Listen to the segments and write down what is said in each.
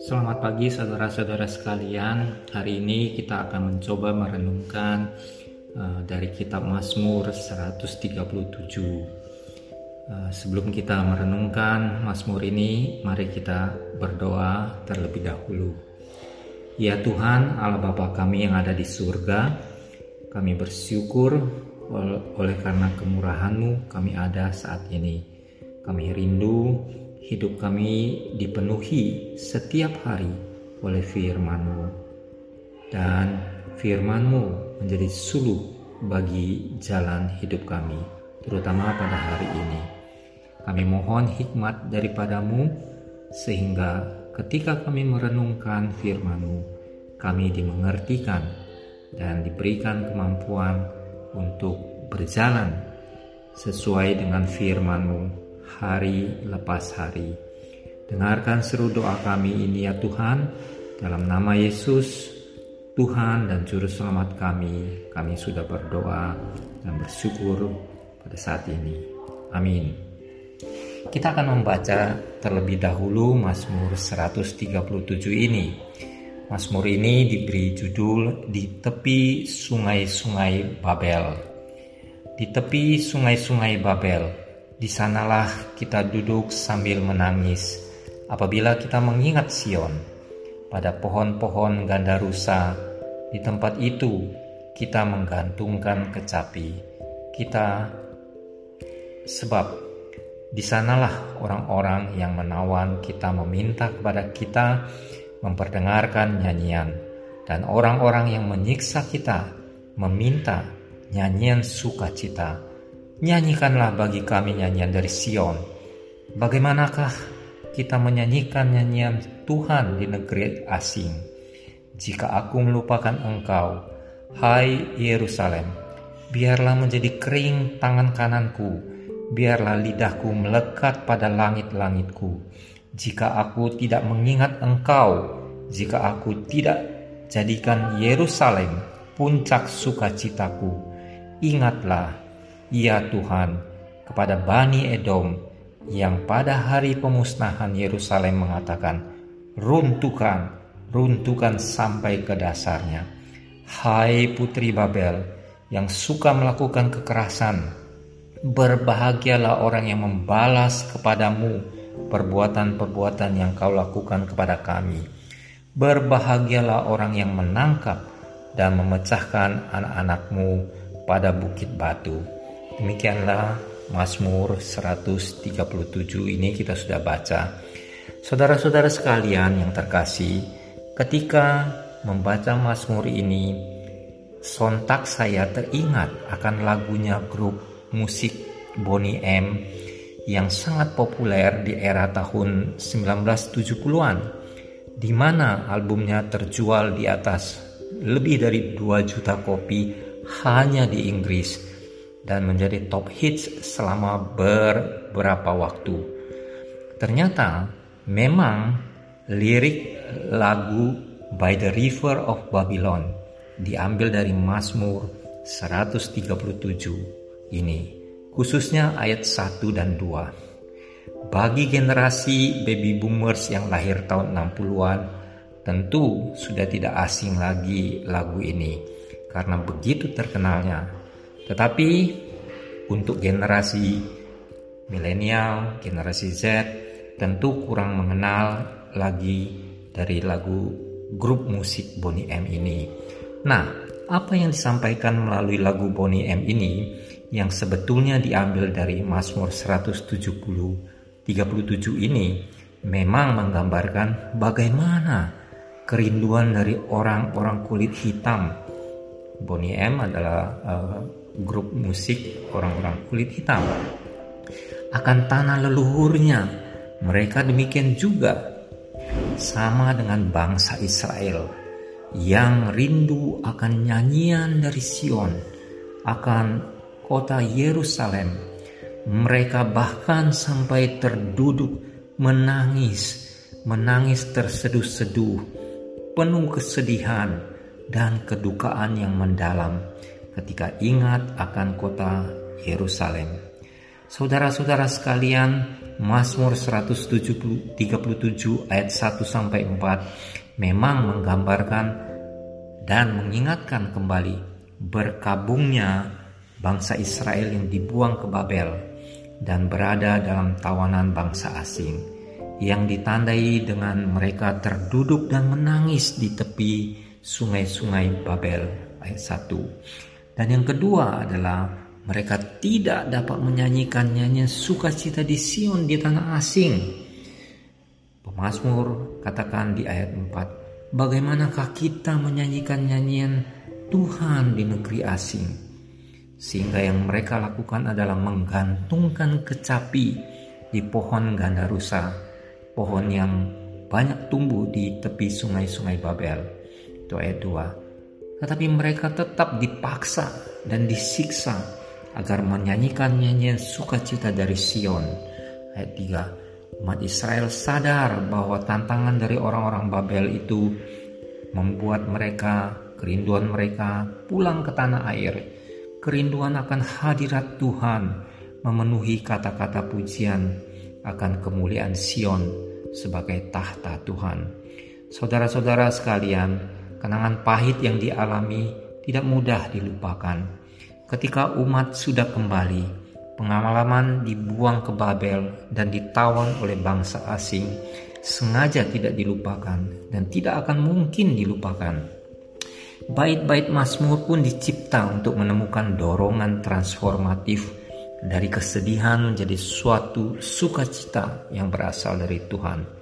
Selamat pagi saudara-saudara sekalian. Hari ini kita akan mencoba merenungkan uh, dari kitab Mazmur 137. Uh, sebelum kita merenungkan Mazmur ini, mari kita berdoa terlebih dahulu. Ya Tuhan, Allah Bapa kami yang ada di surga, kami bersyukur oleh karena kemurahan-Mu kami ada saat ini. Kami rindu hidup kami dipenuhi setiap hari oleh firman-Mu. Dan firman-Mu menjadi suluh bagi jalan hidup kami, terutama pada hari ini. Kami mohon hikmat daripadamu sehingga ketika kami merenungkan firman-Mu, kami dimengertikan dan diberikan kemampuan untuk berjalan sesuai dengan firman-Mu hari lepas hari. Dengarkan seru doa kami ini ya Tuhan, dalam nama Yesus, Tuhan dan Juru Selamat kami, kami sudah berdoa dan bersyukur pada saat ini. Amin. Kita akan membaca terlebih dahulu Mazmur 137 ini. Mazmur ini diberi judul Di Tepi Sungai-Sungai Babel. Di tepi sungai-sungai Babel, di sanalah kita duduk sambil menangis apabila kita mengingat Sion. Pada pohon-pohon ganda rusa, di tempat itu kita menggantungkan kecapi. Kita sebab di sanalah orang-orang yang menawan kita meminta kepada kita memperdengarkan nyanyian dan orang-orang yang menyiksa kita meminta nyanyian sukacita Nyanyikanlah bagi kami nyanyian dari Sion. Bagaimanakah kita menyanyikan nyanyian Tuhan di negeri asing? Jika aku melupakan engkau, hai Yerusalem, biarlah menjadi kering tangan kananku, biarlah lidahku melekat pada langit-langitku. Jika aku tidak mengingat engkau, jika aku tidak jadikan Yerusalem puncak sukacitaku, ingatlah Ya Tuhan, kepada Bani Edom yang pada hari pemusnahan Yerusalem mengatakan, runtuhkan, runtuhkan sampai ke dasarnya. Hai putri Babel yang suka melakukan kekerasan, berbahagialah orang yang membalas kepadamu perbuatan-perbuatan yang kau lakukan kepada kami. Berbahagialah orang yang menangkap dan memecahkan anak-anakmu pada bukit batu Demikianlah Mazmur 137 ini kita sudah baca. Saudara-saudara sekalian yang terkasih, ketika membaca Mazmur ini, sontak saya teringat akan lagunya grup musik Bonnie M yang sangat populer di era tahun 1970-an, di mana albumnya terjual di atas lebih dari 2 juta kopi hanya di Inggris dan menjadi top hits selama beberapa waktu. Ternyata memang lirik lagu By the River of Babylon diambil dari Mazmur 137 ini, khususnya ayat 1 dan 2. Bagi generasi baby boomers yang lahir tahun 60-an, tentu sudah tidak asing lagi lagu ini karena begitu terkenalnya tetapi untuk generasi milenial, generasi Z tentu kurang mengenal lagi dari lagu grup musik Bonnie M ini. Nah, apa yang disampaikan melalui lagu Bonnie M ini yang sebetulnya diambil dari Mazmur 170 37 ini memang menggambarkan bagaimana kerinduan dari orang-orang kulit hitam. Bonnie M adalah uh, grup musik orang-orang kulit hitam akan tanah leluhurnya. Mereka demikian juga sama dengan bangsa Israel yang rindu akan nyanyian dari Sion, akan kota Yerusalem. Mereka bahkan sampai terduduk menangis, menangis terseduh-seduh, penuh kesedihan dan kedukaan yang mendalam ketika ingat akan kota Yerusalem. Saudara-saudara sekalian, Mazmur 137 ayat 1 sampai 4 memang menggambarkan dan mengingatkan kembali berkabungnya bangsa Israel yang dibuang ke Babel dan berada dalam tawanan bangsa asing yang ditandai dengan mereka terduduk dan menangis di tepi sungai-sungai Babel ayat 1 dan yang kedua adalah mereka tidak dapat menyanyikan nyanyian sukacita di Sion di tanah asing. Pemasmur katakan di ayat 4, Bagaimanakah kita menyanyikan nyanyian Tuhan di negeri asing? Sehingga yang mereka lakukan adalah menggantungkan kecapi di pohon gandarusa, pohon yang banyak tumbuh di tepi sungai-sungai Babel. Itu ayat 2. Tetapi mereka tetap dipaksa dan disiksa agar menyanyikan nyanyian sukacita dari Sion. Ayat 3. Umat Israel sadar bahwa tantangan dari orang-orang Babel itu membuat mereka, kerinduan mereka pulang ke tanah air. Kerinduan akan hadirat Tuhan memenuhi kata-kata pujian akan kemuliaan Sion sebagai tahta Tuhan. Saudara-saudara sekalian, kenangan pahit yang dialami tidak mudah dilupakan Ketika umat sudah kembali, pengalaman dibuang ke Babel dan ditawan oleh bangsa asing sengaja tidak dilupakan dan tidak akan mungkin dilupakan. Bait-bait Mazmur pun dicipta untuk menemukan dorongan transformatif dari kesedihan menjadi suatu sukacita yang berasal dari Tuhan.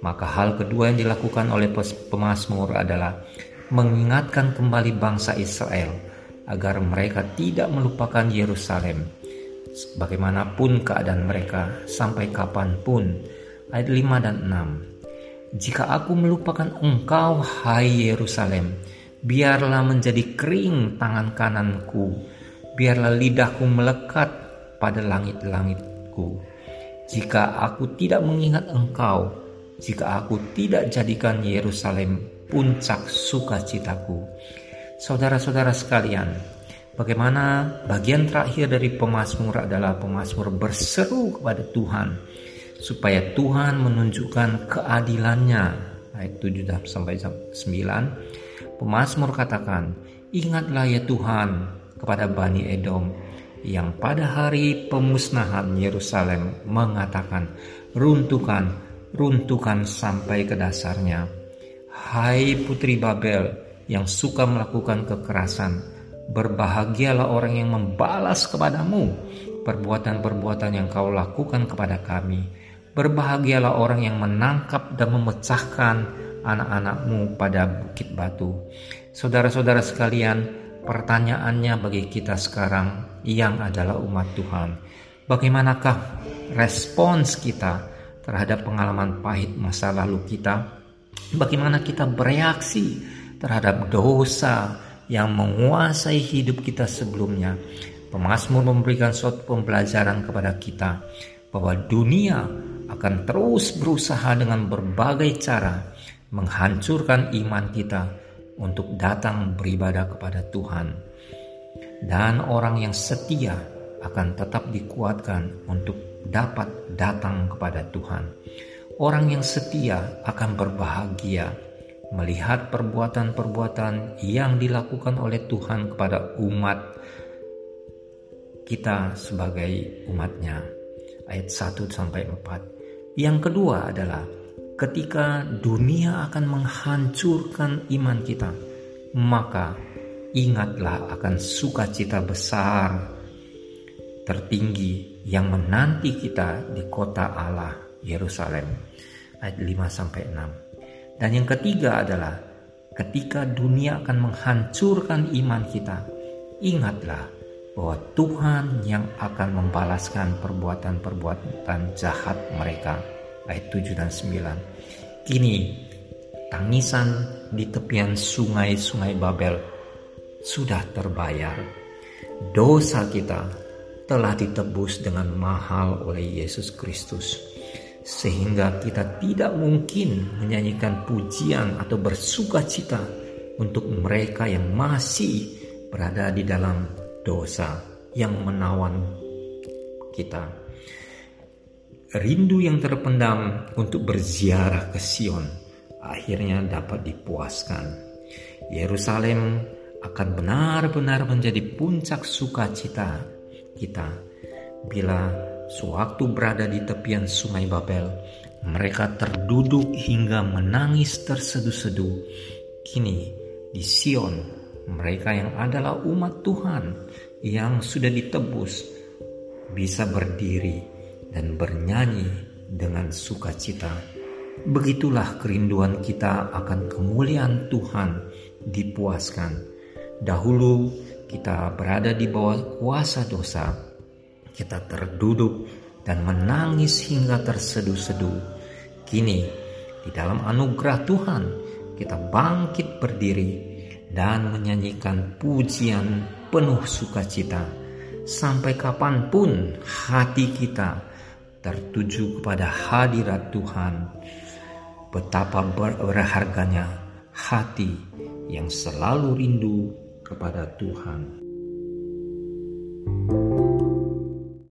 Maka hal kedua yang dilakukan oleh pemazmur adalah mengingatkan kembali bangsa Israel agar mereka tidak melupakan Yerusalem. Bagaimanapun keadaan mereka sampai kapan pun. Ayat 5 dan 6. Jika aku melupakan engkau, hai Yerusalem, biarlah menjadi kering tangan kananku, biarlah lidahku melekat pada langit-langitku. Jika aku tidak mengingat engkau, jika aku tidak jadikan Yerusalem puncak sukacitaku, Saudara-saudara sekalian, bagaimana bagian terakhir dari pemazmur adalah pemazmur berseru kepada Tuhan supaya Tuhan menunjukkan keadilannya. Ayat 7 sampai 9. Pemazmur katakan, "Ingatlah ya Tuhan kepada Bani Edom yang pada hari pemusnahan Yerusalem mengatakan, runtuhkan, runtuhkan sampai ke dasarnya. Hai putri Babel, yang suka melakukan kekerasan. Berbahagialah orang yang membalas kepadamu perbuatan-perbuatan yang kau lakukan kepada kami. Berbahagialah orang yang menangkap dan memecahkan anak-anakmu pada bukit batu. Saudara-saudara sekalian, pertanyaannya bagi kita sekarang yang adalah umat Tuhan. Bagaimanakah respons kita terhadap pengalaman pahit masa lalu kita? Bagaimana kita bereaksi terhadap dosa yang menguasai hidup kita sebelumnya. Pemasmur memberikan suatu pembelajaran kepada kita bahwa dunia akan terus berusaha dengan berbagai cara menghancurkan iman kita untuk datang beribadah kepada Tuhan. Dan orang yang setia akan tetap dikuatkan untuk dapat datang kepada Tuhan. Orang yang setia akan berbahagia melihat perbuatan-perbuatan yang dilakukan oleh Tuhan kepada umat kita sebagai umatnya. Ayat 1 sampai 4. Yang kedua adalah ketika dunia akan menghancurkan iman kita, maka ingatlah akan sukacita besar tertinggi yang menanti kita di kota Allah Yerusalem. Ayat 5 sampai 6. Dan yang ketiga adalah ketika dunia akan menghancurkan iman kita, ingatlah bahwa Tuhan yang akan membalaskan perbuatan-perbuatan jahat mereka. Ayat 7 dan 9. Kini tangisan di tepian sungai-sungai Babel sudah terbayar. Dosa kita telah ditebus dengan mahal oleh Yesus Kristus sehingga kita tidak mungkin menyanyikan pujian atau bersuka cita untuk mereka yang masih berada di dalam dosa yang menawan kita. rindu yang terpendam untuk berziarah ke Sion akhirnya dapat dipuaskan. Yerusalem akan benar-benar menjadi puncak sukacita kita. Bila sewaktu berada di tepian sungai Babel mereka terduduk hingga menangis terseduh-seduh kini di Sion mereka yang adalah umat Tuhan yang sudah ditebus bisa berdiri dan bernyanyi dengan sukacita. Begitulah kerinduan kita akan kemuliaan Tuhan dipuaskan. Dahulu kita berada di bawah kuasa dosa, kita terduduk dan menangis hingga terseduh-seduh. Kini, di dalam anugerah Tuhan, kita bangkit berdiri dan menyanyikan pujian penuh sukacita. Sampai kapan pun hati kita tertuju kepada hadirat Tuhan. Betapa berharganya hati yang selalu rindu kepada Tuhan.